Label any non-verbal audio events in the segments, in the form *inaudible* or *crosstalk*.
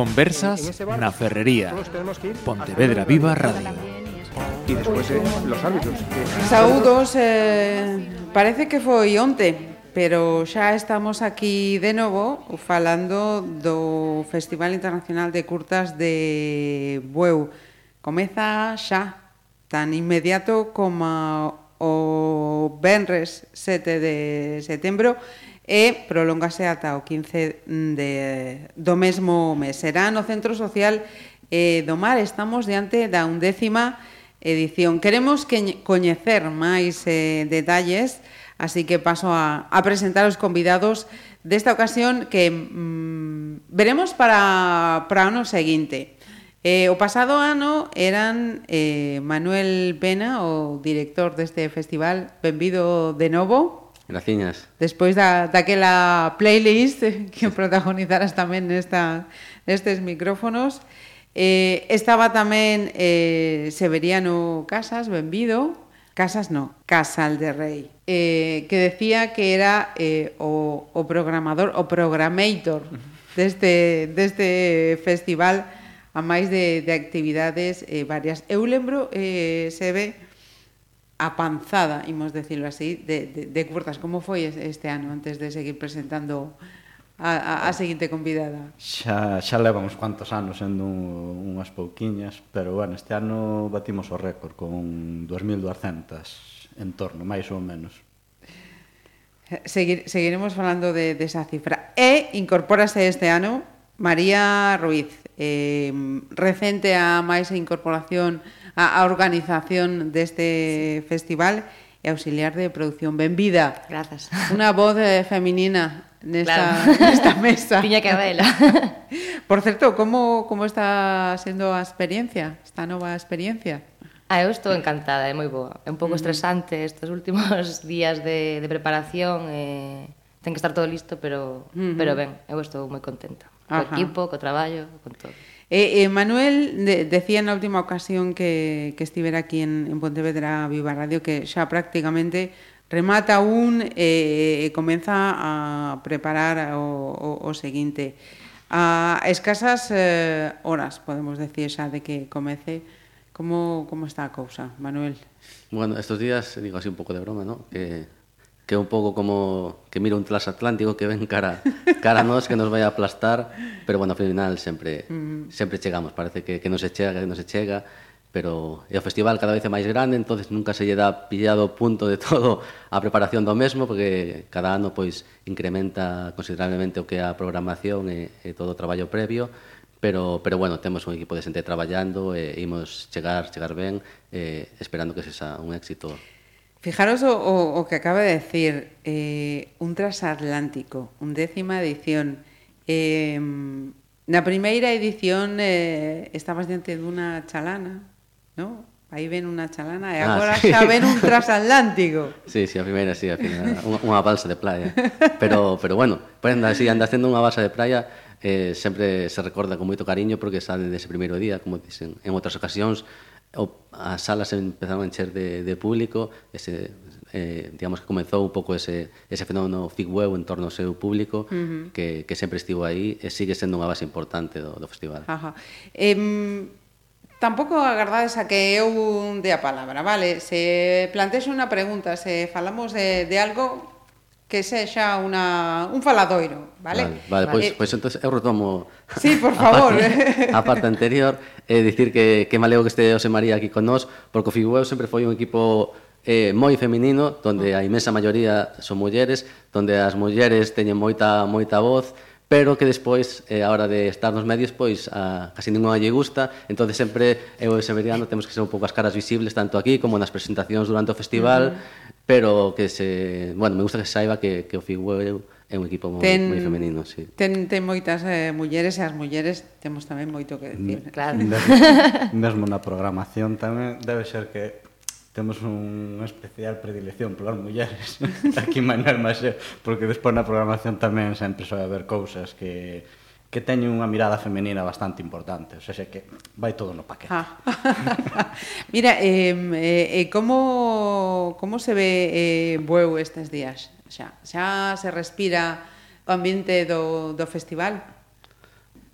Conversas na Ferrería. Pontevedra Viva Radio. Y después eh, los árbitros. Que... Saúdos, eh, parece que foi onte, pero xa estamos aquí de novo falando do Festival Internacional de Curtas de Bueu. Comeza xa, tan inmediato como o Benres 7 de setembro, e prolongase ata o 15 de, do mesmo mes. Será no Centro Social eh, do Mar, estamos diante da undécima edición. Queremos que coñecer máis eh, detalles, así que paso a, a presentar os convidados desta ocasión que mm, veremos para, para o ano seguinte. Eh, o pasado ano eran eh, Manuel Pena, o director deste festival, benvido de novo. Graciñas. Despois da, daquela playlist *laughs* que protagonizaras tamén nesta, nestes micrófonos, eh, estaba tamén eh, Severiano Casas, benvido, Casas no, Casal de Rei, eh, que decía que era eh, o, o programador, o programator deste, deste festival a máis de, de actividades eh, varias. Eu lembro, eh, se ve, a panzada, imos decirlo así, de, de, de curtas. Como foi este ano antes de seguir presentando a, a, a seguinte convidada? Xa, xa levamos uns cuantos anos sendo un, unhas pouquiñas, pero bueno, este ano batimos o récord con 2.200 en torno, máis ou menos. Seguir, seguiremos falando de, de esa cifra. E incorpórase este ano María Ruiz, eh, recente a máis incorporación a, a organización deste sí. festival e auxiliar de producción. Benvida. Grazas. Unha voz eh, feminina nesta, claro. *laughs* nesta mesa. Tiña que vela. *laughs* Por certo, como, como está sendo a experiencia, esta nova experiencia? Ah, eu estou encantada, é moi boa. É un pouco mm. estresante estes últimos *laughs* días de, de preparación, eh, ten que estar todo listo, pero, mm -hmm. pero ben, eu estou moi contenta. Co Ajá. equipo, co traballo, con todo. Eh, eh, Manuel de, decía na última ocasión que, que estivera aquí en, en Pontevedra Viva Radio que xa prácticamente remata un e eh, comeza a preparar o, o, o seguinte. A escasas eh, horas, podemos decir xa, de que comece, como, como está a cousa, Manuel? Bueno, estos días, digo así un pouco de broma, ¿no? que que é un pouco como que mira un transatlántico que ven cara cara a nós que nos vai a aplastar, pero bueno, ao final sempre uh -huh. sempre chegamos, parece que que non se chega, que non se chega, pero e o festival cada vez é máis grande, entonces nunca se lle dá pillado o punto de todo a preparación do mesmo, porque cada ano pois incrementa considerablemente o que é a programación e, e todo o traballo previo, pero, pero bueno, temos un equipo de xente traballando e imos chegar, chegar ben, eh, esperando que sexa un éxito. Fijaros o, o, o que acaba de decir, eh, un transatlántico, un décima edición. Eh, na primeira edición eh, estabas diante dunha chalana, ¿no? Aí ven unha chalana e ah, agora ah, sí. xa ven un transatlántico. *laughs* Sí, sí, a primeira, sí, a primeira, unha, unha balsa de playa. Pero, pero bueno, pues anda, así, sí, andas unha balsa de playa, eh, sempre se recorda con moito cariño porque sale dese primeiro día, como dicen en outras ocasións, o, as salas empezaron a encher de, de público, ese, eh, digamos que comezou un pouco ese, ese fenómeno Figweu en torno ao seu público uh -huh. que, que sempre estivo aí e sigue sendo unha base importante do, do festival. Ajá. Eh, tampouco agardades a que eu dé a palabra, vale? Se plantexe unha pregunta, se falamos de, de algo, que sexa una, un faladoiro, vale? Vale, vale pois, vale. pois pues, eu retomo sí, por *laughs* favor. a parte, a parte anterior, eh, dicir que, que maleo que este José María aquí con nós, porque o Figueu sempre foi un equipo eh, moi feminino, donde a imensa maioría son mulleres, donde as mulleres teñen moita moita voz, pero que despois, eh, a hora de estar nos medios, pois a, casi ninguna lle gusta, entonces sempre eu e Severiano temos que ser un pouco as caras visibles, tanto aquí como nas presentacións durante o festival, uh -huh pero que se, bueno, me gusta que se saiba que, que o Figueiro é un equipo moi, ten, moi femenino, sí. Ten, ten moitas eh, mulleres e as mulleres temos tamén moito que decir. Claro. *laughs* Mesmo na programación tamén debe ser que temos unha especial predilección polas mulleres *laughs* aquí en Manuel Maseo, porque despois na programación tamén sempre soe haber cousas que que teñen unha mirada femenina bastante importante, o sea, que vai todo no paquete. Ah. *laughs* Mira, eh, eh, como, como se ve eh, Bueu estes días? Xa, xa se respira o ambiente do, do festival?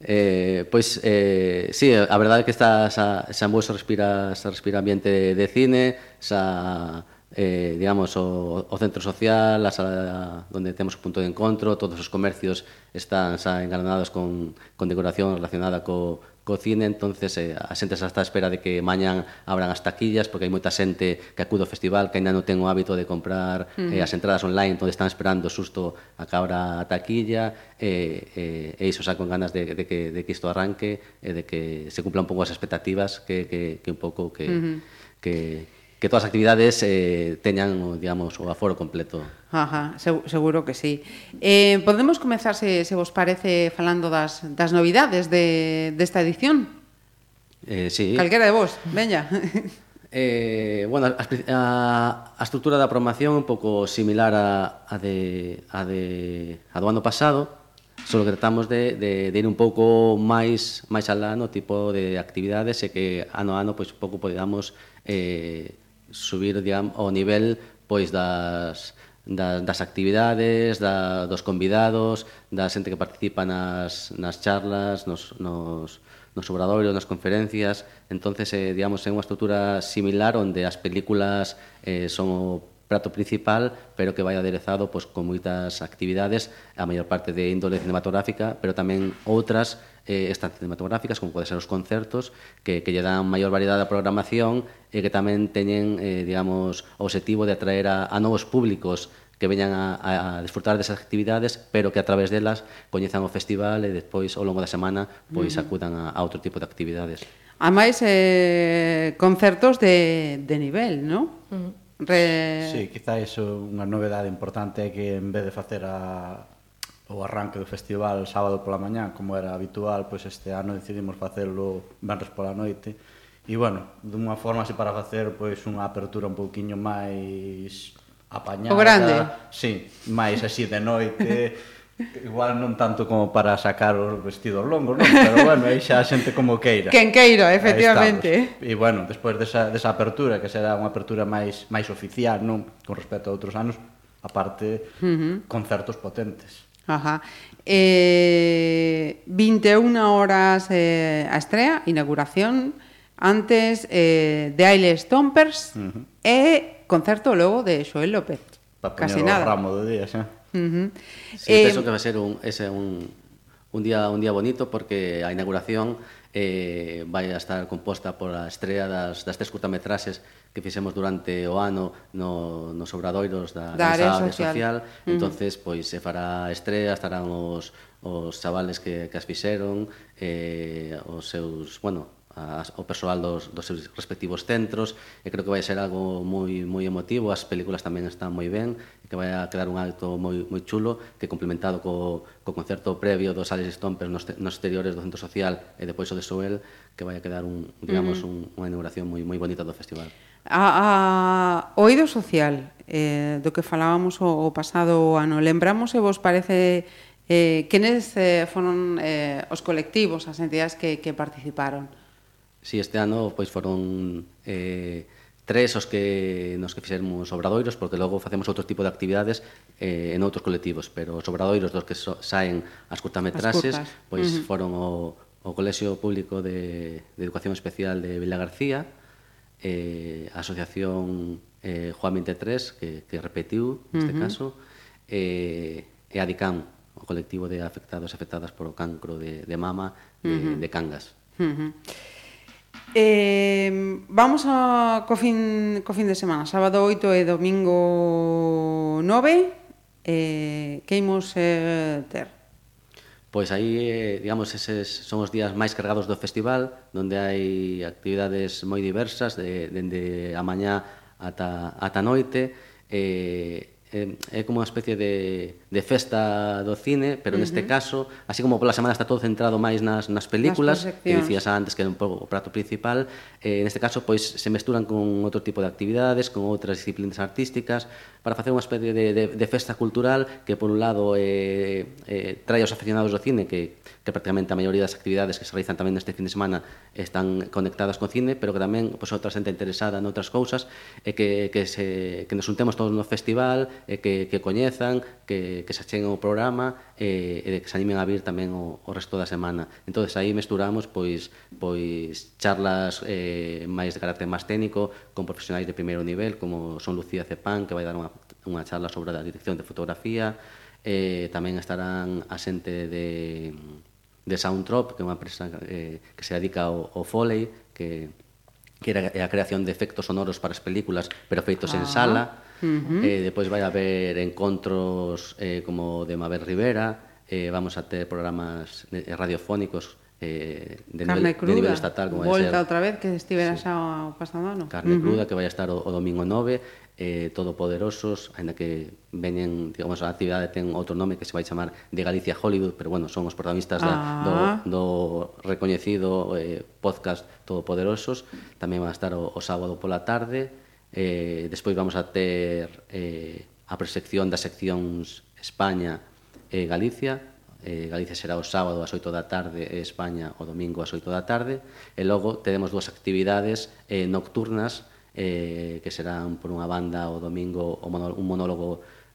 Eh, pois, eh, sí, a verdade é que está, xa, xa en Bueu se respira, se respira ambiente de cine, xa eh, digamos, o, o centro social, a sala onde temos o punto de encontro, todos os comercios están xa engalanados con, con decoración relacionada co, co cine, entonces eh, a xente xa está a espera de que mañan abran as taquillas, porque hai moita xente que acude ao festival que ainda non ten o hábito de comprar uh -huh. eh, as entradas online, entón están esperando susto a que abra a taquilla, eh, eh, e iso xa con ganas de, de, que, de que isto arranque, e eh, de que se cumplan un pouco as expectativas que, que, que un pouco que... Uh -huh. que que todas as actividades eh, teñan, digamos, o aforo completo. Ajá, seguro que sí. Eh, podemos comezar, se, se vos parece, falando das, das novidades de, desta edición? Eh, sí. Calquera de vos, veña. *laughs* eh, bueno, a, a, a estrutura da promoción é un pouco similar a, a, de, a, de, a do ano pasado, só que tratamos de, de, de ir un pouco máis máis alá no tipo de actividades e que ano a ano pois, un pouco podamos eh, subir digamos, o nivel pois das, das, das actividades, da, dos convidados, da xente que participa nas, nas charlas, nos, nos, nos obradoiros, nas conferencias. entonces eh, digamos, é unha estrutura similar onde as películas eh, son o prato principal, pero que vai aderezado pois, con moitas actividades, a maior parte de índole cinematográfica, pero tamén outras eh, estas cinematográficas, como pode ser os concertos, que, que lle dan maior variedade a programación e que tamén teñen, eh, digamos, o objetivo de atraer a, a novos públicos que veñan a, a disfrutar desas actividades, pero que a través delas coñezan o festival e despois ao longo da semana pois uh -huh. acudan a, a outro tipo de actividades. A máis eh, concertos de, de nivel, non? Uh -huh. Re... Sí, quizá iso unha novedade importante é que en vez de facer a, o arranque do festival sábado pola mañá, como era habitual, pois este ano decidimos facelo venres pola noite. E, bueno, dunha forma así para facer pois unha apertura un pouquiño máis apañada. O grande. Sí, máis así de noite. *laughs* Igual non tanto como para sacar os vestidos longos, non? pero bueno, aí xa a xente como queira. Quen queira, efectivamente. E bueno, despois desa, desa apertura, que será unha apertura máis máis oficial, non? Con respecto a outros anos, aparte uh -huh. concertos potentes. Ajá. Eh, 21 horas eh, a estrea, inauguración, antes eh, de Aile Stompers uh -huh. e concerto logo de Xoel López. Pa Casi nada. ramo de día, xa. Uh -huh. Sí, eh... penso que vai ser un, ese un, un, día, un día bonito porque a inauguración eh, vai a estar composta por a estrela das, das tres curtametraxes que fixemos durante o ano no, nos obradoiros da, da área social. social. Uh -huh. entonces pois se fará estrela, estarán os, os chavales que, que as fixeron, eh, os seus, bueno, as, ao persoal dos, dos seus respectivos centros e creo que vai ser algo moi, moi emotivo as películas tamén están moi ben e que vai a quedar un acto moi, moi chulo que complementado co, co concerto previo dos Alice Stompers nos, nos exteriores do Centro Social e depois o de Soel que vai a quedar un, digamos, uh -huh. un, unha inauguración moi, moi bonita do festival a, a oído social eh, do que falábamos o, o pasado ano lembramos e vos parece eh, quenes eh, foron eh, os colectivos as entidades que, que participaron Si sí, este ano pois foron eh, tres os que nos que fixermos obradoiros, porque logo facemos outro tipo de actividades eh, en outros colectivos, pero os obradoiros dos que so, saen as curtametraxes, pois uh -huh. foron o, o Colexio Público de, de Educación Especial de Vila García, eh, a Asociación eh, Juan 23, que, que repetiu neste uh -huh. caso, eh, e a DICAM, o colectivo de afectados e afectadas por o cancro de, de mama de, uh -huh. de Cangas. Uh -huh. Eh, vamos a co fin, co fin de semana, sábado 8 e domingo 9, eh, que imos eh, ter? Pois aí, eh, digamos, eses son os días máis cargados do festival, onde hai actividades moi diversas, de, dende a mañá ata, ata noite, eh, eh, é, é como unha especie de de festa do cine, pero uh -huh. neste caso, así como pola semana está todo centrado máis nas, nas películas, nas que dicías antes que é un pouco o prato principal, eh, neste caso pois se mesturan con outro tipo de actividades, con outras disciplinas artísticas, para facer unha especie de, de, de festa cultural que por un lado eh, eh, trae aos aficionados do cine, que, que prácticamente a maioría das actividades que se realizan tamén neste fin de semana están conectadas con cine, pero que tamén pois, outra xente interesada noutras cousas, e que, que, se, que nos untemos todos no festival, e que, que coñezan, que que se acheguen ao programa e, e de que se animen a vir tamén o, o resto da semana. Entón, aí mesturamos pois pois charlas eh, máis de carácter máis técnico con profesionais de primeiro nivel, como son Lucía Cepán, que vai dar unha, unha charla sobre a dirección de fotografía, eh, tamén estarán a xente de, de Soundtrop, que é unha empresa eh, que se dedica ao, ao foley, que que era a creación de efectos sonoros para as películas, pero feitos ah. en sala. Uh -huh. eh, depois vai haber encontros eh, como de Mabel Rivera, eh, vamos a ter programas eh, radiofónicos eh, de, Carne nivel, cruda, de nivel estatal como Volta ser, outra vez que estivera sí. xa o pasado ano Carne uh -huh. cruda que vai a estar o, o domingo 9 eh, Todopoderosos ainda que veñen, digamos, a actividade ten outro nome que se vai chamar de Galicia Hollywood pero bueno, son os protagonistas ah. da, do, ah. do recoñecido eh, podcast Todopoderosos tamén va a estar o, o sábado pola tarde eh, despois vamos a ter eh, a presección das seccións España e Galicia, eh, Galicia será o sábado ás 8 da tarde e España o domingo ás 8 da tarde, e logo teremos dúas actividades eh, nocturnas eh, que serán por unha banda o domingo o monólogo, un monólogo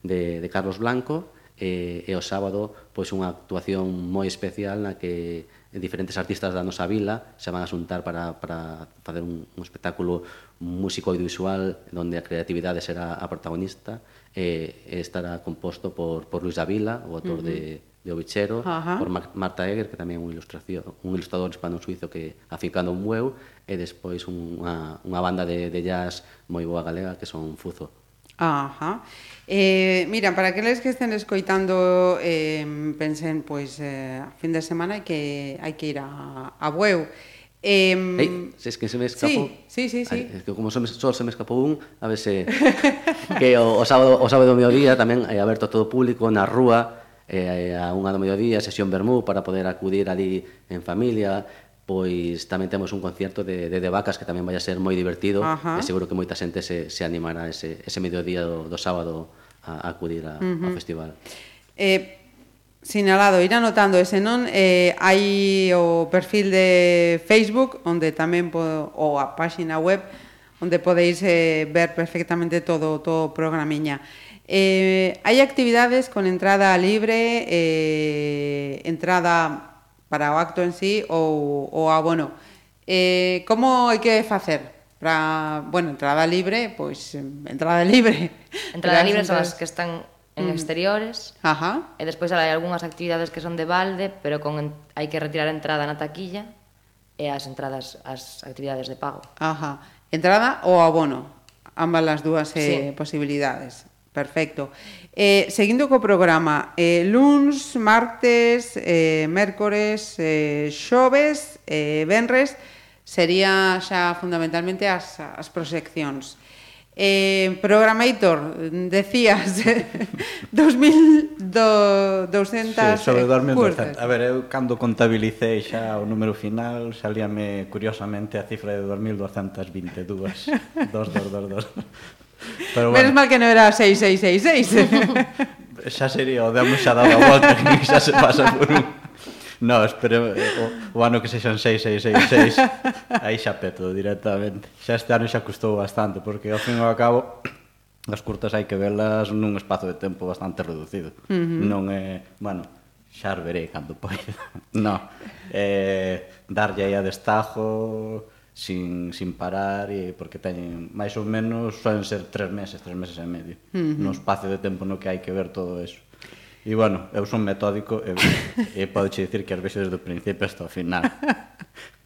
de, de Carlos Blanco. Eh, e o sábado pois unha actuación moi especial na que diferentes artistas da nosa vila se van a xuntar para, para facer un, un espectáculo músico e visual onde a creatividade será a protagonista e, e estará composto por, por Luis Davila, o autor uh -huh. de de Ovichero, Ajá. por Marta Eger, que tamén é un, ilustración, un ilustrador hispano-suizo que aficando un bueu, e despois unha, unha banda de, de jazz moi boa galega que son Fuzo. Ajá. Eh, mira, para aqueles que estén escoitando, eh, pensen, pois, eh, fin de semana hai que, hai que ir a, a Bueu. Eh, Ei, es que se me escapou. Sí, sí, sí, sí. Ay, es que como se me, só se me escapou un, a ver se... que o, o, sábado, o sábado mediodía tamén é aberto a todo público na rúa, eh, a unha do mediodía, sesión vermú para poder acudir ali en familia, pois tamén temos un concerto de, de, de vacas que tamén vai a ser moi divertido Ajá. e seguro que moita xente se, se animará ese, ese mediodía do, do sábado a, a acudir a, uh -huh. ao festival. Eh, sinalado, ir anotando ese non eh, hai o perfil de Facebook onde tamén po, ou a páxina web onde podeis eh, ver perfectamente todo todo o programiña. Eh, hai actividades con entrada libre, eh, entrada para o acto en sí ou o abono. Eh, como hai que facer? Para, bueno, entrada libre, pois entrada *laughs* libre. Entrada libre son as que están en mm. exteriores. Ajá. E despois hai algunhas actividades que son de balde, pero con hai que retirar a entrada na taquilla e as entradas as actividades de pago. Ajá. Entrada ou abono. Ambas as dúas eh, sí. posibilidades. Perfecto. Eh, seguindo co programa, eh, luns, martes, eh, mércores, eh, xoves, eh, venres, sería xa fundamentalmente as, as proxeccións. Eh, Programator, decías *laughs* 2200 sí, sobre 2200. A ver, eu cando contabilicei xa o número final, salíame curiosamente a cifra de 2222. 2222. *laughs* Pero bueno. Menos mal que non era 6666. xa *laughs* sería, o damos xa dado a volta que *laughs* xa se pasa por un... No, espero o, o ano que sexan 6666 aí xa peto directamente. Xa este ano xa custou bastante porque ao fin e ao cabo as curtas hai que velas nun espazo de tempo bastante reducido. Uh -huh. Non é, bueno, xa verei cando poida. *laughs* No, eh, darlle aí a destajo, sin, sin parar e porque teñen máis ou menos suelen ser tres meses, tres meses e medio uh -huh. no espacio de tempo no que hai que ver todo eso e bueno, eu son metódico e, *laughs* e podo che dicir que as vexo desde o principio hasta o final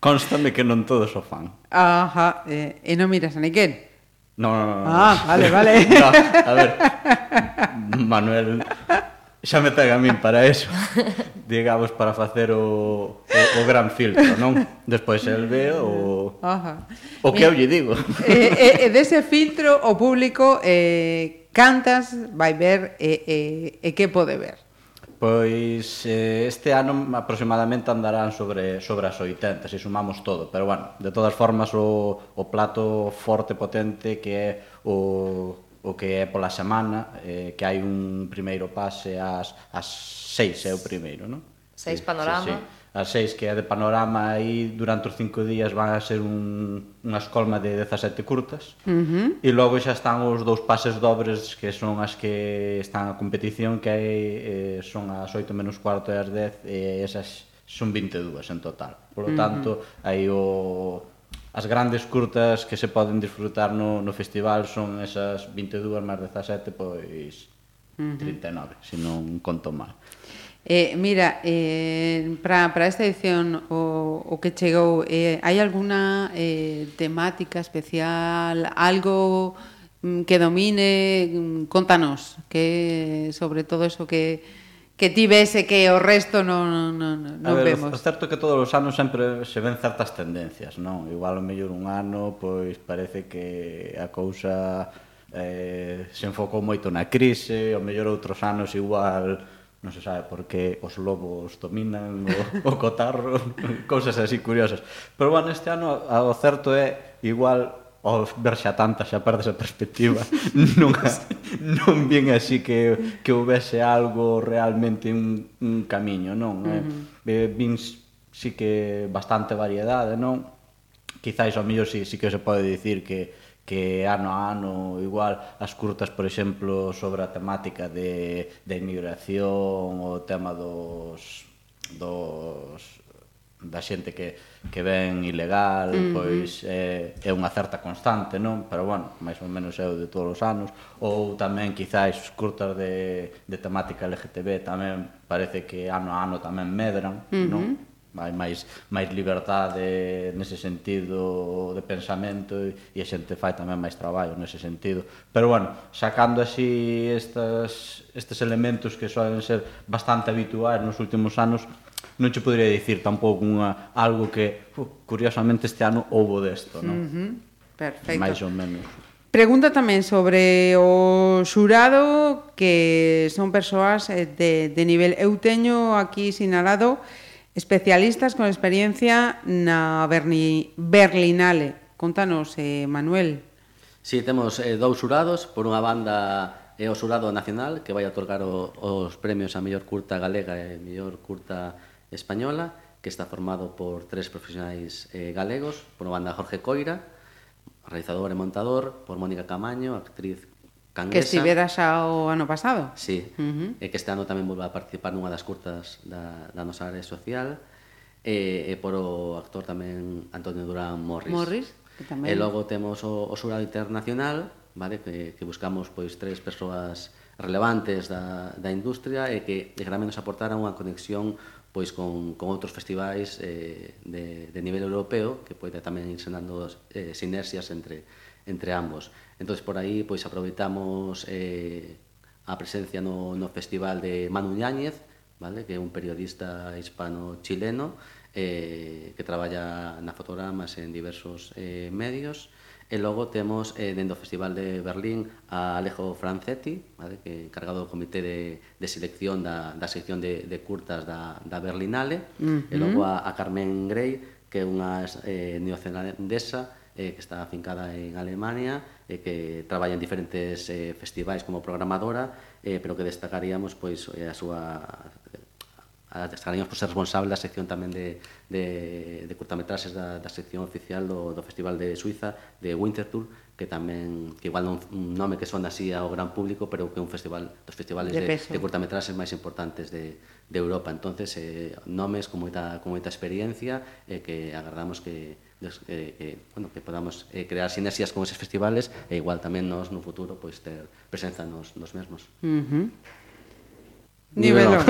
constame que non todos o fan Ajá, eh, e non miras a ninguén No, no, no, no. Ah, vale, vale. *laughs* no, a ver, Manuel xa me pega a min para eso *laughs* digamos para facer o, o, o gran filtro non despois el ve o Ajá. o que eu lle digo e, e, e dese filtro o público eh, cantas vai ver e, e, e que pode ver Pois eh, este ano aproximadamente andarán sobre, sobre as 80, se sumamos todo. Pero, bueno, de todas formas, o, o plato forte, potente, que é o, o que é pola semana, eh, que hai un primeiro pase ás, ás seis, é o primeiro, non? Seis panorama. Sí, sí, sí. As seis que é de panorama aí durante os cinco días van a ser un, unha escolma de 17 curtas uh -huh. e logo xa están os dous pases dobres que son as que están a competición que hai, eh, son as 8 menos cuarto e as 10 e esas son 22 en total. Por lo tanto, uh -huh. aí o as grandes curtas que se poden disfrutar no, no festival son esas 22 máis 17, pois 39, uh -huh. se non conto mal. Eh, mira, eh, para esta edición o, o que chegou, eh, hai alguna eh, temática especial, algo mm, que domine, mm, contanos, que sobre todo eso que que ti ves e que o resto non, non, non a ver, vemos. O certo que todos os anos sempre se ven certas tendencias, non? Igual o mellor un ano, pois parece que a cousa eh, se enfocou moito na crise, o mellor outros anos igual non se sabe por que os lobos dominan o, o cotarro, *laughs* cousas así curiosas. Pero bueno, este ano o certo é igual ao ver xa tantas xa perdes a perspectiva *laughs* non, non bien así que, que houvese algo realmente un, un camiño non eh? Uh eh, -huh. vin sí que bastante variedade non quizáis ao mellor sí, sí que se pode dicir que que ano a ano igual as curtas, por exemplo, sobre a temática de, de inmigración, o tema dos dos da xente que, que ven ilegal, uh -huh. pois é, é unha certa constante, non? Pero, bueno, máis ou menos é o de todos os anos. Ou tamén, quizáis, os curtas de, de temática LGTB tamén parece que ano a ano tamén medran, uh -huh. non? hai máis máis liberdade nese sentido de pensamento e, e a xente fai tamén máis traballo nese sentido. Pero bueno, sacando así estas, estes elementos que soen ser bastante habituais nos últimos anos, non che podría dicir tampouco unha, algo que, uh, curiosamente, este ano houbo desto, non? Uh -huh. Perfecto. Mais ou menos. Pregunta tamén sobre o xurado que son persoas eh, de, de nivel. Eu teño aquí sinalado especialistas con experiencia na Berni, Berlinale. Contanos, eh, Manuel. Sí, temos eh, dous xurados. Por unha banda é o xurado nacional que vai otorgar o, os premios a mellor curta galega e mellor curta española que está formado por tres profesionais eh, galegos, por banda Jorge Coira, realizador e montador, por Mónica Camaño, actriz canguesa. Que estivera xa o ano pasado. Sí, uh -huh. e que este ano tamén volva a participar nunha das curtas da, da nosa área social, e, e por o actor tamén Antonio Durán Morris. Morris, que tamén... E logo temos o, o Surado Internacional, vale? que, que buscamos pois tres persoas relevantes da, da industria e que, e que tamén nos aportaran unha conexión pois con, con outros festivais eh, de, de nivel europeo que poida tamén ir senando eh, sinerxias entre, entre ambos. Entón, por aí, pois aproveitamos eh, a presencia no, no festival de Manu Ñáñez, vale? que é un periodista hispano-chileno eh, que traballa na fotogramas en diversos eh, medios, E logo temos eh, dentro do Festival de Berlín a Alejo Francetti, vale, que é encargado do comité de, de selección da, da sección de, de curtas da, da Berlinale, uh -huh. e logo a, a Carmen Grey, que é unha eh, neozelandesa eh, que está afincada en Alemania, eh, que traballa en diferentes eh, festivais como programadora, eh, pero que destacaríamos pois eh, a súa estaríamos por ser responsable da sección tamén de, de, de curtametraxes da, da sección oficial do, do Festival de Suiza de Winterthur que tamén que igual non un nome que sona así ao gran público, pero que é un festival dos festivales de, de, de curtametraxes máis importantes de, de Europa. Entonces, eh, nomes con moita con moita experiencia eh, que agardamos que des, eh, eh, bueno, que podamos eh, crear sinerxias con esos festivales e igual tamén nos no futuro pois pues, ter presenza nos, nos mesmos. Uh -huh. Nivelo.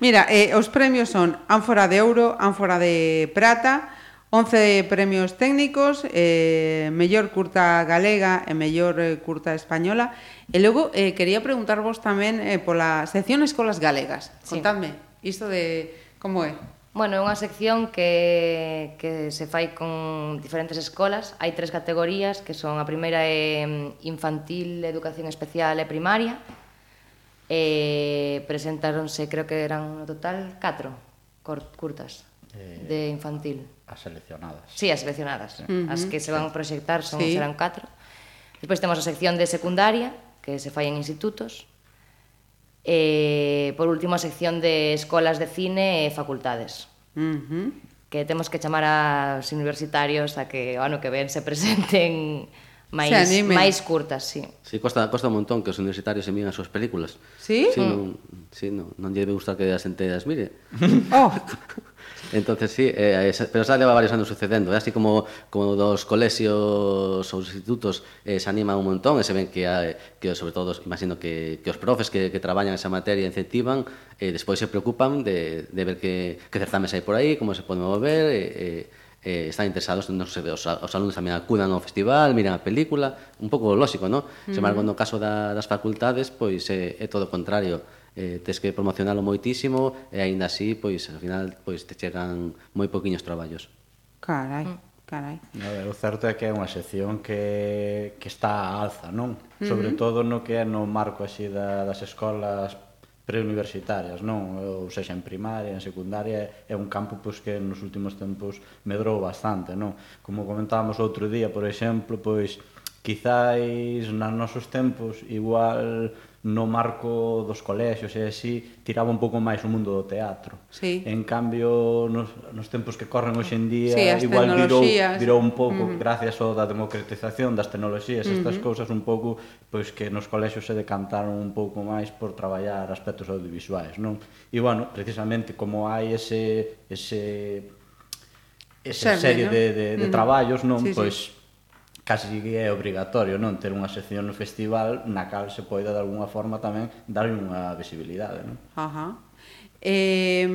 Mira, eh, os premios son ánfora de ouro, ánfora de prata, 11 premios técnicos, eh, mellor curta galega e mellor eh, curta española. E logo eh, quería preguntarvos tamén eh, pola sección Escolas Galegas. Sí. Contadme, isto de como é? Bueno, é unha sección que, que se fai con diferentes escolas. Hai tres categorías, que son a primeira é mm, infantil, educación especial e primaria, eh, presentáronse, creo que eran no total, catro curtas eh, de infantil. As seleccionadas. Sí, as seleccionadas. Sí. Uh -huh. As que se van sí. proxectar son, sí. serán catro. Despois temos a sección de secundaria, que se fai en institutos. E, por último, a sección de escolas de cine e facultades. Uh -huh. Que temos que chamar aos universitarios a que o ano que ven se presenten máis máis curtas, sí. Sí, costa costa un montón que os universitarios envíen as súas películas. Sí? Sí, mm. non, sí, non, non lle gusta que a xente as mire. *laughs* oh. *laughs* Entonces sí, eh, pero xa leva varios anos sucedendo, eh? así como como dos colexios ou institutos eh, se anima un montón e se ven que, hai, que sobre todo, imagino que, que os profes que, que traballan esa materia incentivan, eh, despois se preocupan de, de ver que, que certames hai por aí, como se pode mover, e eh, eh, eh, están interesados, non sei, os, os alumnos tamén acudan ao festival, miran a película, un pouco lóxico, non? Uh. Sen embargo, no caso da, das facultades, pois é, é todo o contrario, eh, tes que promocionalo moitísimo e aínda así, pois ao final pois te chegan moi poquiños traballos. Carai. Mm. carai. Carai. ver, o certo é que é unha sección que, que está a alza, non? Uh -huh. Sobre todo no que é no marco así da, das escolas preuniversitarias, non? Ou seja, en primaria, en secundaria, é un campo pois, que nos últimos tempos medrou bastante, non? Como comentábamos outro día, por exemplo, pois, quizáis nos nosos tempos igual no marco dos colexios e así tiraba un pouco máis o mundo do teatro. Sí. En cambio, nos, nos tempos que corren hoxe en día, sí, igual virou, virou un pouco, uh -huh. gracias ao da democratización das tecnoloxías, uh -huh. estas cousas un pouco, pois que nos colexios se decantaron un pouco máis por traballar aspectos audiovisuais, non? E, bueno, precisamente como hai ese, ese esa serie ¿no? de, de, de uh traballos, non? Sí, pois... Sí casi que é obrigatorio non ter unha sección no festival na cal se poida de alguna forma tamén darlle unha visibilidade non? Ajá. Eh,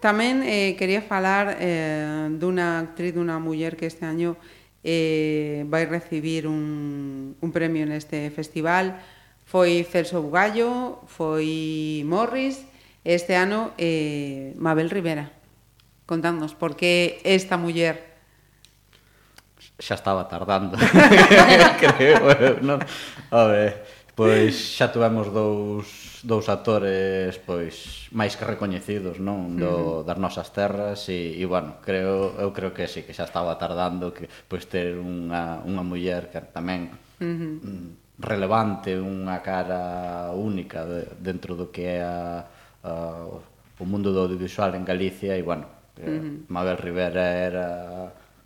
tamén eh, quería falar eh, dunha actriz, dunha muller que este año eh, vai recibir un, un premio neste festival foi Celso Bugallo, foi Morris, este ano eh, Mabel Rivera. Contadnos, por que esta muller xa estaba tardando *laughs* creo eu, non? A ver, pois xa tivemos dous, dous actores pois máis que recoñecidos, non, do das nosas terras e, e bueno, creo eu creo que sí que xa estaba tardando que pois ter unha unha muller que tamén uh -huh. Mm, relevante, unha cara única de, dentro do que é a, a o mundo do audiovisual en Galicia e bueno, eh, uh -huh. Mabel Rivera era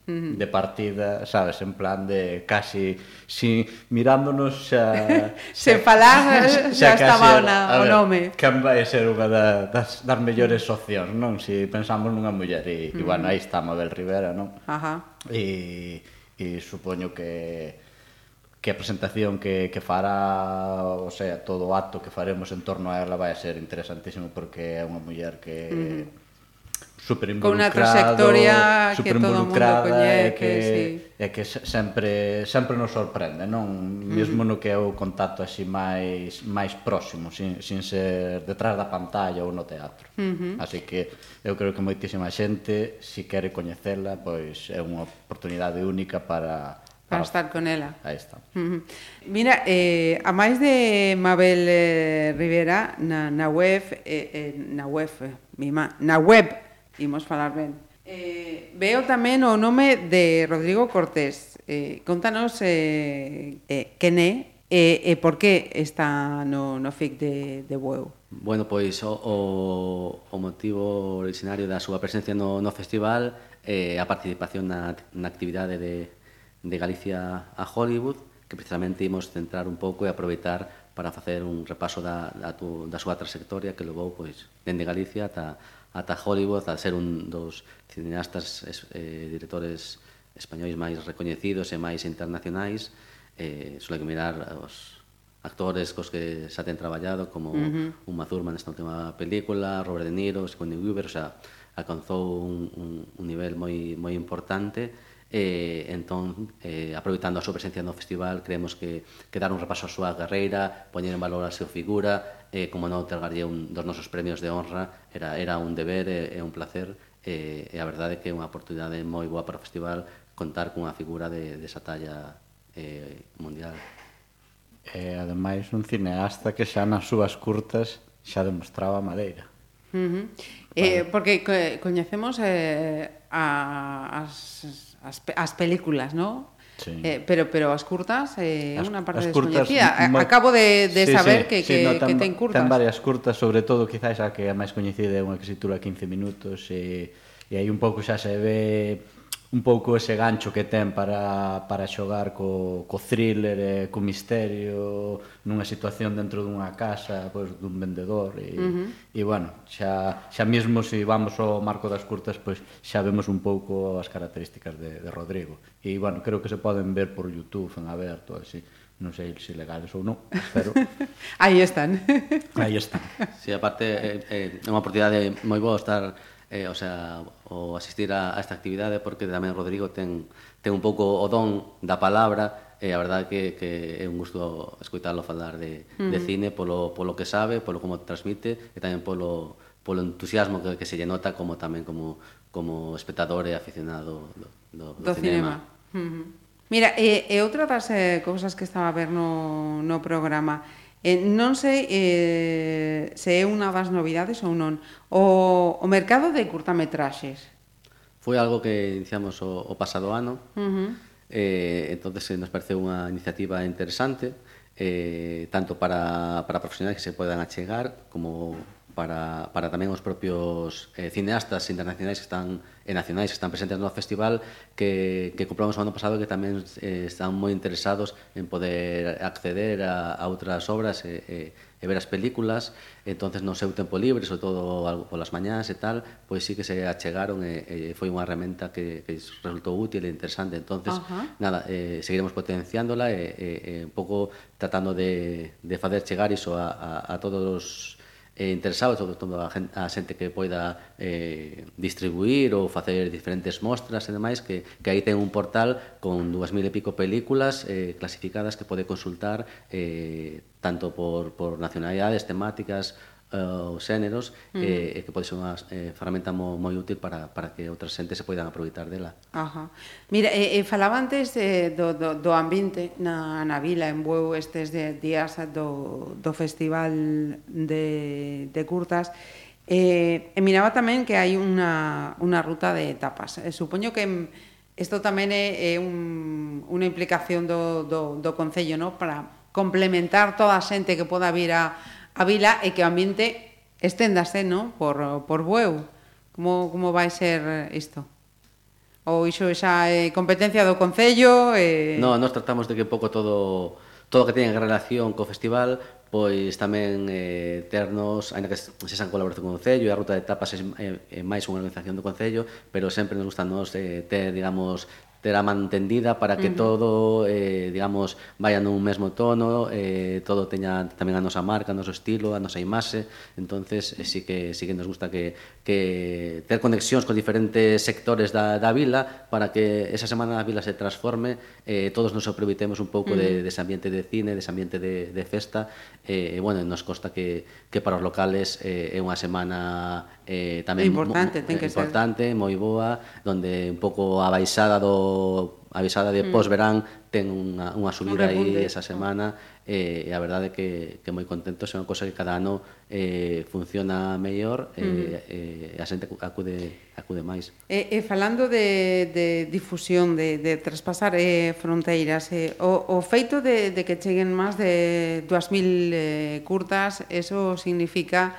de partida, sabes, en plan de casi si mirándonos xa *laughs* se falar xa, eh, xa estaba na, o nome. Quen vai ser unha da, das, das mellores opcións, non? Si pensamos nunha muller e, uh -huh. e bueno, mm. aí está Mabel Rivera, non? Ajá. E, e supoño que que a presentación que, que fará, o sea, todo o acto que faremos en torno a ela vai a ser interesantísimo porque é unha muller que uh -huh super con unha trayectoria que todo mundo coñece, e que, sí. e que sempre sempre nos sorprende, non? Mesmo uh -huh. no que é o contacto así máis máis próximo, sin, sin ser detrás da pantalla ou no teatro. Uh -huh. Así que eu creo que moitísima xente si quere coñecela, pois é unha oportunidade única para para estar con ela. Aí está. Mira, eh, a máis de Mabel eh, Rivera na, na web, eh, eh, na web, eh, mima, na web imos falar ben. Eh, veo tamén o nome de Rodrigo Cortés. Eh, contanos eh, eh, quen é e, e por que está no, no FIC de, de Bueu. Bueno, pois o, o, o motivo originario da súa presencia no, no festival é eh, a participación na, na actividade de, de Galicia a Hollywood, que precisamente imos centrar un pouco e aproveitar para facer un repaso da, da, tu, da súa trayectoria que levou pois, dende Galicia ata, ata Hollywood a ser un dos cineastas eh, directores españois máis recoñecidos e máis internacionais eh, suele mirar os actores cos que xa ten traballado como uh -huh. Uma Thurman nesta última película Robert De Niro, Sigourney Weaver o sea, alcanzou un, un, un nivel moi, moi importante E, entón, eh, aproveitando a súa presencia no festival, creemos que, que dar un repaso á súa carreira, poñer en valor a súa figura, eh, como non otorgarlle un dos nosos premios de honra, era, era un deber e, e un placer, eh, e a verdade é que é unha oportunidade moi boa para o festival contar cunha figura de, de esa talla eh, mundial. E, ademais, un cineasta que xa nas súas curtas xa demostraba madeira. Uh eh, -huh. Vale. Eh, porque coñecemos eh, a, as as, as películas, ¿no? Sí. Eh, pero pero as curtas é eh, unha parte descoñecida. Acabo de, de sí, saber sí, que, sí, que, no, ten, que ten curtas. Ten varias curtas, sobre todo, quizás a que a máis coñecida é unha que se titula 15 minutos e, e aí un pouco xa se ve un pouco ese gancho que ten para, para xogar co, co thriller e co misterio nunha situación dentro dunha casa pois, dun vendedor e, uh -huh. e bueno, xa, xa mesmo se vamos ao marco das curtas pois, xa vemos un pouco as características de, de Rodrigo e bueno, creo que se poden ver por Youtube en aberto así non sei se legales ou non, pero... *laughs* Aí están. Aí están. Si, sí, aparte, é, é unha oportunidade moi boa estar eh, o sea, o asistir a, a esta actividade porque tamén Rodrigo ten, ten un pouco o don da palabra e a verdade que, que é un gusto escoitalo falar de, uh -huh. de cine polo, polo que sabe, polo como transmite e tamén polo, polo entusiasmo que, que se lle nota como tamén como, como espectador e aficionado do, do, do, do cinema. cinema. Uh -huh. Mira, e, e outra das eh, cousas que estaba a ver no, no programa Eh, non sei eh, se é unha das novidades ou non. O, o mercado de curtametraxes. Foi algo que iniciamos o, o pasado ano. Uh -huh. eh, entonces eh, nos parece unha iniciativa interesante, eh, tanto para, para profesionais que se podan achegar como para, para tamén os propios eh, cineastas internacionais que están e nacionais que están presentes no festival que, que compramos o ano pasado que tamén eh, están moi interesados en poder acceder a, a outras obras e, e, e ver as películas entonces no seu tempo libre, sobre todo algo polas mañás e tal, pois sí que se achegaron e, e foi unha herramienta que, que resultou útil e interesante entonces uh -huh. nada, eh, seguiremos potenciándola e, e, e un pouco tratando de, de fazer chegar iso a, a, a todos os eh, interesado sobre todo a, gente, a xente que poida eh, distribuir ou facer diferentes mostras e demais que, que aí ten un portal con dúas mil e pico películas eh, clasificadas que pode consultar eh, tanto por, por nacionalidades, temáticas Eh, os xéneros uh -huh. e, e que pode ser unha eh, ferramenta mo, moi útil para, para que outras xentes se poidan aproveitar dela. Ajá. Mira, eh, e falaba antes de, do, do, do ambiente na, na vila, en Bueu, estes de, días do, do festival de, de curtas, Eh, e miraba tamén que hai unha, unha ruta de etapas. Eh, supoño que isto tamén é, é un, unha implicación do, do, do Concello, no? para complementar toda a xente que poda vir a, a vila e que o ambiente esténdase, non? Por, por Bueu. Como, como vai ser isto? Ou iso xa é competencia do Concello? E... No, nós tratamos de que pouco todo todo que teña relación co festival pois tamén eh, ternos, ainda que se san colaboración con o Concello e a Ruta de Etapas é, é, eh, é máis unha organización do Concello, pero sempre nos gusta nos eh, ter, digamos, ter a man tendida para que uh -huh. todo, eh, digamos, vaya nun mesmo tono, eh, todo teña tamén a nosa marca, a noso estilo, a nosa imaxe, entonces eh, sí que sí que nos gusta que, que ter conexións con diferentes sectores da, da vila para que esa semana a vila se transforme, eh, todos nos aproveitemos un pouco uh -huh. de, dese de ambiente de cine, dese de ambiente de, de festa, eh, e eh, bueno, nos consta que, que para os locales eh, é unha semana eh, tamén importante, mo, ten que importante, ser. moi boa, donde un pouco abaixada do avisada de mm. posverán ten unha, unha subida un aí esa semana eh, e a verdade que, que moi contentos é unha cosa que cada ano eh, funciona mellor e eh, mm. eh, a xente acude, acude máis E, e falando de, de difusión de, de traspasar eh, fronteiras eh, o, o feito de, de que cheguen máis de 2.000 eh, curtas eso significa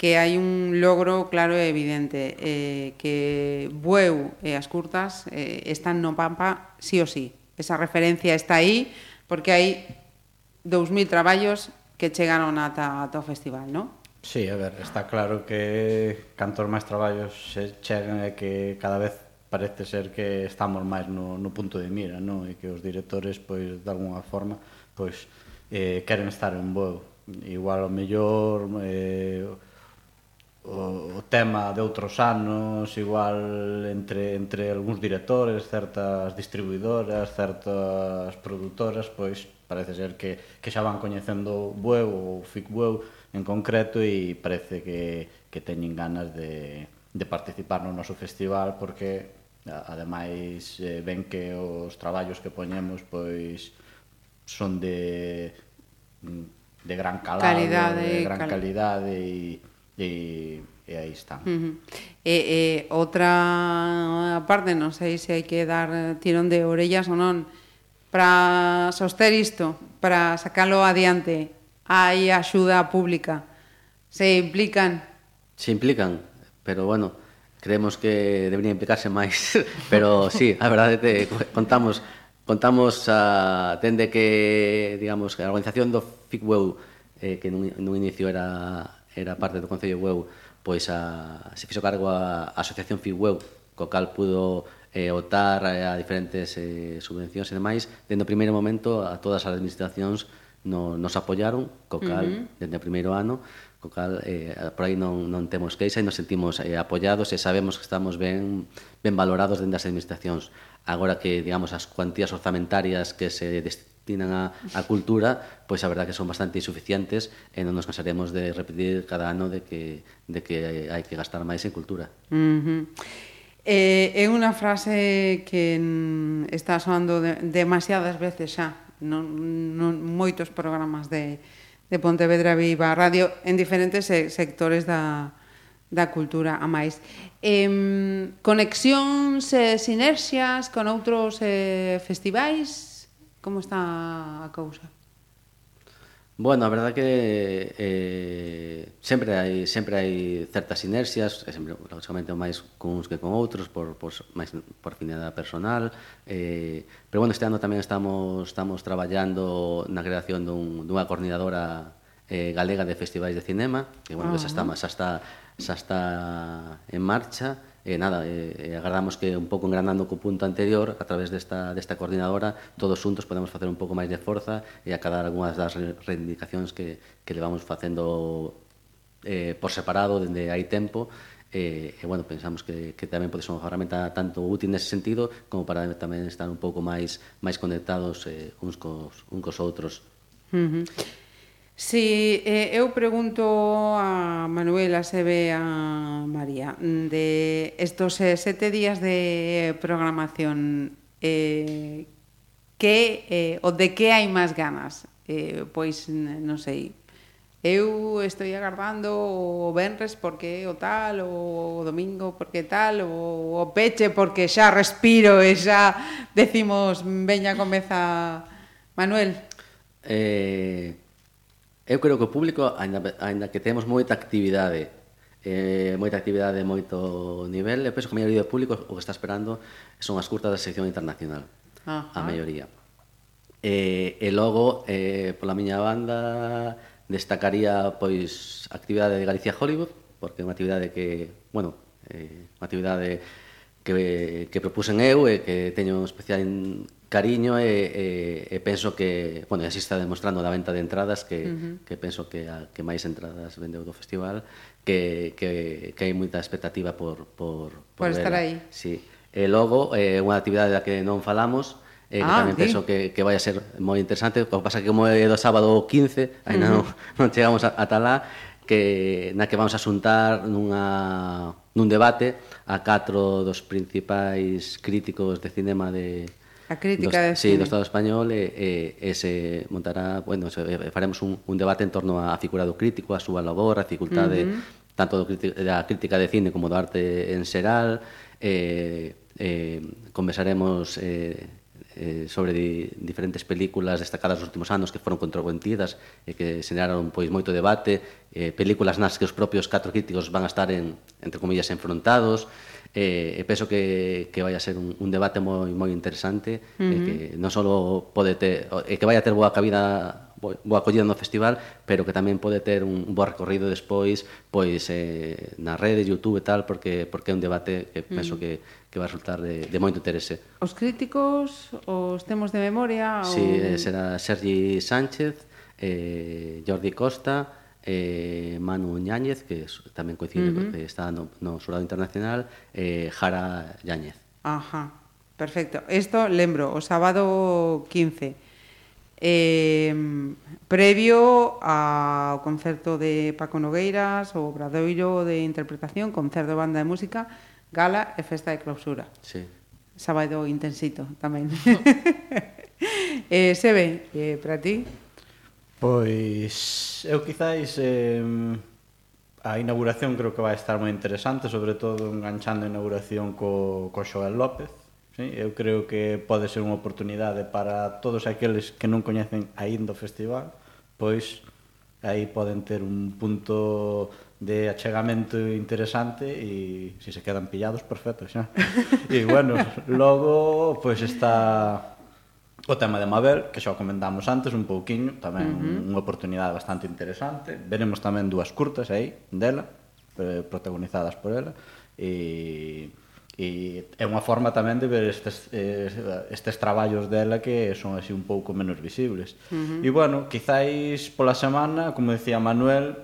que hai un logro claro e evidente eh, que Bueu e as curtas eh, están no Pampa sí o sí esa referencia está aí porque hai 2.000 traballos que chegaron ata, ata o festival, non? Sí, a ver, está claro que cantos máis traballos se chegan e que cada vez parece ser que estamos máis no, no punto de mira, non? E que os directores, pois, de alguna forma, pois, eh, queren estar en Bueu. Igual, o mellor, eh, o, o tema de outros anos, igual entre, entre algúns directores, certas distribuidoras, certas produtoras, pois parece ser que, que xa van coñecendo Bueu ou Fic Bueu en concreto e parece que, que teñen ganas de, de participar no noso festival porque ademais eh, ven que os traballos que poñemos pois son de de gran calado, calidade, de gran cal... calidade e E, e aí están. Uh -huh. Eh, e, eh, e outra parte, non sei se hai que dar tirón de orellas ou non, para soster isto, para sacalo adiante, hai axuda pública. Se implican? Se implican, pero bueno, creemos que debería implicarse máis, *laughs* pero sí, a verdade te contamos contamos a tende que digamos que a organización do FICWEU eh, que nun, nun inicio era era parte do Concello Ueu, pois a, se fixo cargo a, a Asociación Fiueu, co cal pudo eh, otar a diferentes eh, subvencións e demais, dende o primeiro momento a todas as administracións no, nos apoyaron, co cal, uh -huh. dende o primeiro ano, co cal, eh, por aí non, non temos queixa e nos sentimos eh, apoyados e sabemos que estamos ben, ben valorados dende as administracións. Agora que, digamos, as cuantías orzamentarias que se destinan a, a cultura, pois a verdad que son bastante insuficientes e non nos cansaremos de repetir cada ano de que, de que hai que gastar máis en cultura. Uh -huh. Eh, é unha frase que está sonando de, demasiadas veces xa non, non moitos programas de, de Pontevedra Viva Radio en diferentes sectores da, da cultura a máis. Eh, conexións e eh, sinerxias con outros eh, festivais Como está a cousa? Bueno, a verdade que eh, sempre hai sempre hai certas inercias, e sempre lógicamente máis cuns que con outros por por máis por afinidade personal, eh, pero bueno, este ano tamén estamos estamos traballando na creación dun dunha coordinadora eh, galega de festivais de cinema, que bueno, uh -huh. xa está ah. xa está xa está en marcha eh, nada, eh, eh, agardamos que un pouco engrandando co punto anterior, a través desta, desta coordinadora, todos xuntos podemos facer un pouco máis de forza e acadar algunhas das reivindicacións que, que levamos facendo eh, por separado dende hai tempo, e, e bueno, pensamos que, que tamén pode ser unha ferramenta tanto útil nese sentido como para tamén estar un pouco máis máis conectados eh, uns cos, uns cos outros. Uh -huh. Si, sí, eh, eu pregunto a Manuela se ve a María. Mm, de estos eh, sete días de programación eh, que eh, o de que hai máis ganas? Eh, pois non sei. Eu estou agardando o Benres porque o tal, o domingo porque tal, o, o peche porque xa respiro e xa decimos veña comeza Manuel. Eh, Eu creo que o público, aínda, aínda que temos moita actividade, eh, moita actividade, de moito nivel, eu penso que a maioría do público o que está esperando son as curtas da sección internacional. Ajá. A maioría. Eh, e logo, eh, pola miña banda, destacaría pois actividade de Galicia Hollywood, porque é unha actividade que, bueno, eh, unha actividade que, que propusen eu e que teño especial cariño e, e, e penso que, bueno, así está demostrando da venta de entradas que, uh -huh. que penso que a, que máis entradas vendeu do festival que, que, que hai moita expectativa por, por, por, por estar aí. Sí. E logo, eh, unha actividade da que non falamos, eh, ah, que tamén sí. penso que, que vai a ser moi interesante, o que pasa que como é do sábado 15, aí uh -huh. non, *laughs* non chegamos a, a lá, que, na que vamos a xuntar nunha, nun debate a catro dos principais críticos de cinema de, A crítica do, sí, do Estado español e, e, e se montará, bueno, se, faremos un, un debate en torno á figura do crítico, a súa labor, a dificultade uh -huh. tanto do, da crítica de cine como do arte en xeral, eh, eh, conversaremos eh, eh, sobre di, diferentes películas destacadas nos últimos anos que foron controvertidas e que xeraron pois moito debate, eh, películas nas que os propios catro críticos van a estar en, entre comillas enfrontados, e, e penso que, que vai a ser un, un debate moi moi interesante uh -huh. e que non só pode ter e que vai a ter boa cabida boa acollida no festival, pero que tamén pode ter un, un bo recorrido despois pois eh, na rede, Youtube e tal, porque, porque é un debate que penso uh -huh. que, que vai resultar de, de moito interese. Os críticos, os temos de memoria... Ou... Sí, será Sergi Sánchez, eh, Jordi Costa, eh, Manu Ñáñez, que tamén coincide, uh -huh. que está no, no Surado Internacional, eh, Jara Yáñez. Ajá, perfecto. Isto, lembro, o sábado 15, eh, previo ao concerto de Paco Nogueiras, o Bradoiro de Interpretación, concerto de banda de música, gala e festa de clausura. Sí. Sábado intensito tamén. *laughs* eh, Sebe, eh, para ti? Pois eu quizáis eh, a inauguración creo que vai estar moi interesante, sobre todo enganchando a inauguración co, co Xoel López. Sí? Eu creo que pode ser unha oportunidade para todos aqueles que non coñecen aínda o festival, pois aí poden ter un punto de achegamento interesante e se se quedan pillados, perfecto xa. *laughs* e bueno, logo pois está O tema de Mabel, que xa o comentamos antes un pouquiño, tamén uh -huh. unha oportunidade bastante interesante. Veremos tamén dúas curtas aí dela, eh, protagonizadas por ela. E, e é unha forma tamén de ver estes, eh, estes traballos dela que son así un pouco menos visibles. Uh -huh. E bueno, quizáis pola semana, como decía Manuel,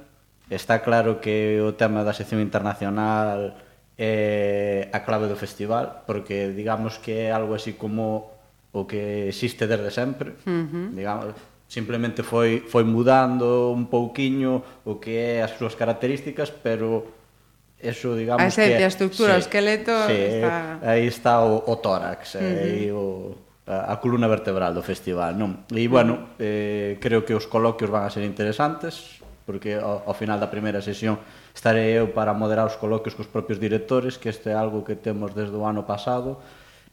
está claro que o tema da sección internacional é a clave do festival, porque digamos que é algo así como o que existe desde sempre, uh -huh. digamos, simplemente foi foi mudando un pouquiño o que é as súas características, pero eso digamos ah, a esencia, que a estructura, sí, o esqueleto sí, está aí está o, o tórax, uh -huh. aí o a, a columna vertebral do festival, non? E bueno, eh creo que os coloquios van a ser interesantes porque ao, ao final da primeira sesión estarei eu para moderar os coloquios cos propios directores, que este é algo que temos desde o ano pasado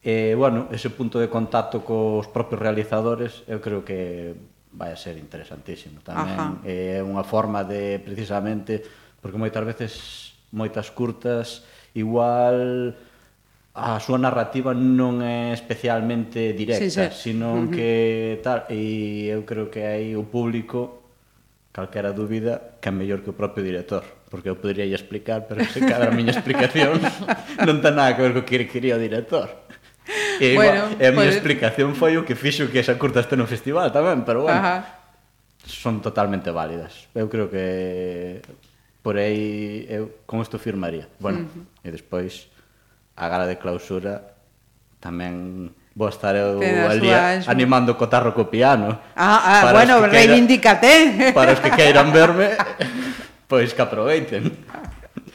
E, bueno, ese punto de contacto cos propios realizadores eu creo que vai a ser interesantísimo tamén. Ajá. Eh, é unha forma de, precisamente, porque moitas veces, moitas curtas, igual a súa narrativa non é especialmente directa, sí, sí. sino uh -huh. que tal, e eu creo que aí o público calquera dúbida que é mellor que o propio director porque eu poderia explicar, pero se cada a miña explicación *laughs* non ten nada que ver co que quería o director. E, bueno, igual, e a miña pues... explicación foi o que fixo que esa curta este no festival tamén, pero bueno, Ajá. son totalmente válidas. Eu creo que por aí eu con isto firmaría. Bueno, uh -huh. e despois a gala de clausura tamén vou estar eu ali animando co tarro co piano. Ah, ah bueno, reivindícate. Para os que queiran verme, *laughs* pois que aproveiten.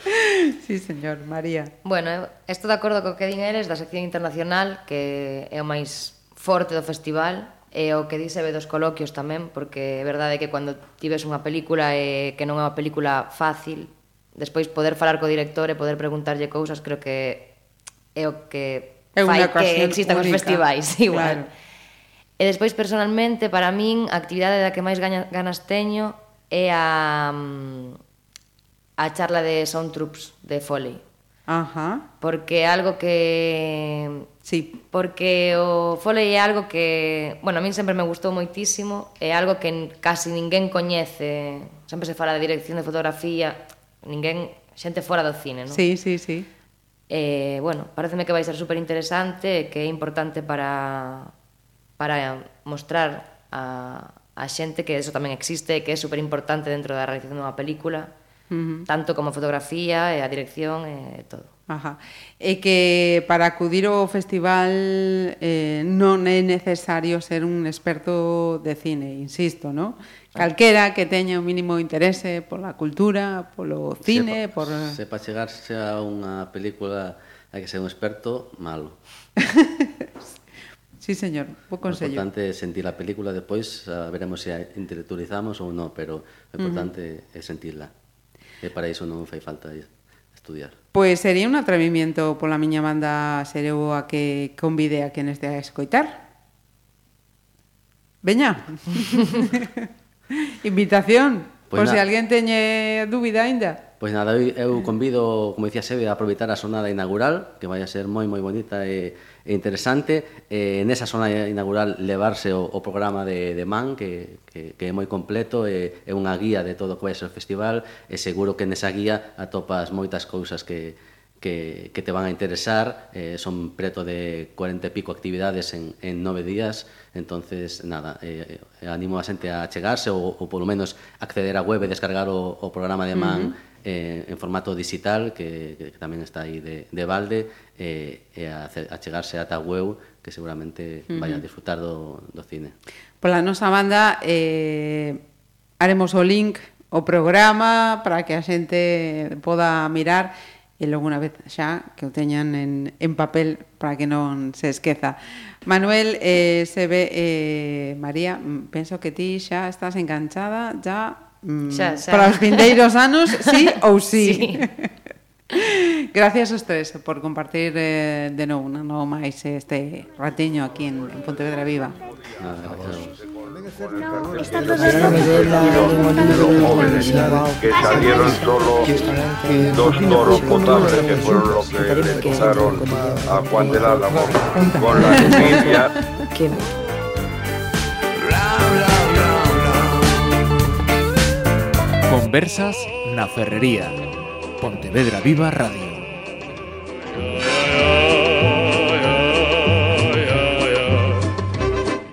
*laughs* sí, señor, María. Bueno, estou de acordo co que din eles da sección internacional que é o máis forte do festival e o que dice ve dos coloquios tamén, porque é verdade que cando tives unha película e que non é unha película fácil, despois poder falar co director e poder preguntarlle cousas creo que é o que é fai que existan única. os festivais, *laughs* igual. Claro. E despois, personalmente, para min, a actividade da que máis gaña, ganas teño é a mm, a charla de Sound Troops de Foley. Ajá. Porque algo que... Sí. Porque o Foley é algo que... Bueno, a min sempre me gustou moitísimo. É algo que casi ninguén coñece. Sempre se fala de dirección de fotografía. Ninguén... Xente fora do cine, non? Sí, sí, sí. Eh, bueno, pareceme que vai ser super interesante que é importante para para mostrar a, a xente que eso tamén existe que é super importante dentro da realización dunha película Uh -huh. Tanto como fotografía, e a dirección e todo. Ajá. E que para acudir ao festival eh, non é necesario ser un experto de cine, insisto, ¿no? Calquera que teña o mínimo interese pola cultura, polo cine, sepa, por... Sepa chegarse a unha película hai que ser un experto malo. *laughs* sí, señor, bo consello. O importante sentir a película, depois ah, veremos se a intelectualizamos ou non, pero o importante uh -huh. é sentirla. E para iso non fai falta estudiar. Pois sería un atrevimiento pola miña banda ser eu a que convide a quen este a escoitar. Veña. *laughs* Invitación. Pois, pois na... se alguén teñe dúbida aínda. Pois nada, eu convido, como dicía Sebe, a aproveitar a xornada inaugural, que vai a ser moi moi bonita e, e interesante. en nesa zona inaugural levarse o, o programa de, de MAN, que, que, que é moi completo, e, é unha guía de todo o que vai ser o festival, e seguro que nesa guía atopas moitas cousas que, que, que te van a interesar. Eh, son preto de 40 e pico actividades en, en nove días. entonces nada, eh, eh animo a xente a chegarse ou, ou polo menos acceder á web e descargar o, o programa de Man uh -huh eh, en formato digital que, que, que tamén está aí de, de balde eh, e a, a chegarse ata a web que seguramente uh -huh. vai a disfrutar do, do cine. Pola nosa banda eh, haremos o link o programa para que a xente poda mirar e logo unha vez xa que o teñan en, en papel para que non se esqueza. Manuel, eh, se ve, eh, María, penso que ti xa estás enganchada ya mm, xa, xa. para os vindeiros anos, sí ou *laughs* sí. sí. *laughs* Gracias aos tres por compartir eh, de novo, non no máis este ratiño aquí en, en Pontevedra Viva. Nada, gracias. Vos. Esta novela los jóvenes que salieron solo dos toros potables que fueron los que le tocaron a Juan del Álamo con la que Conversas na Ferrería. Pontevedra Viva Radio.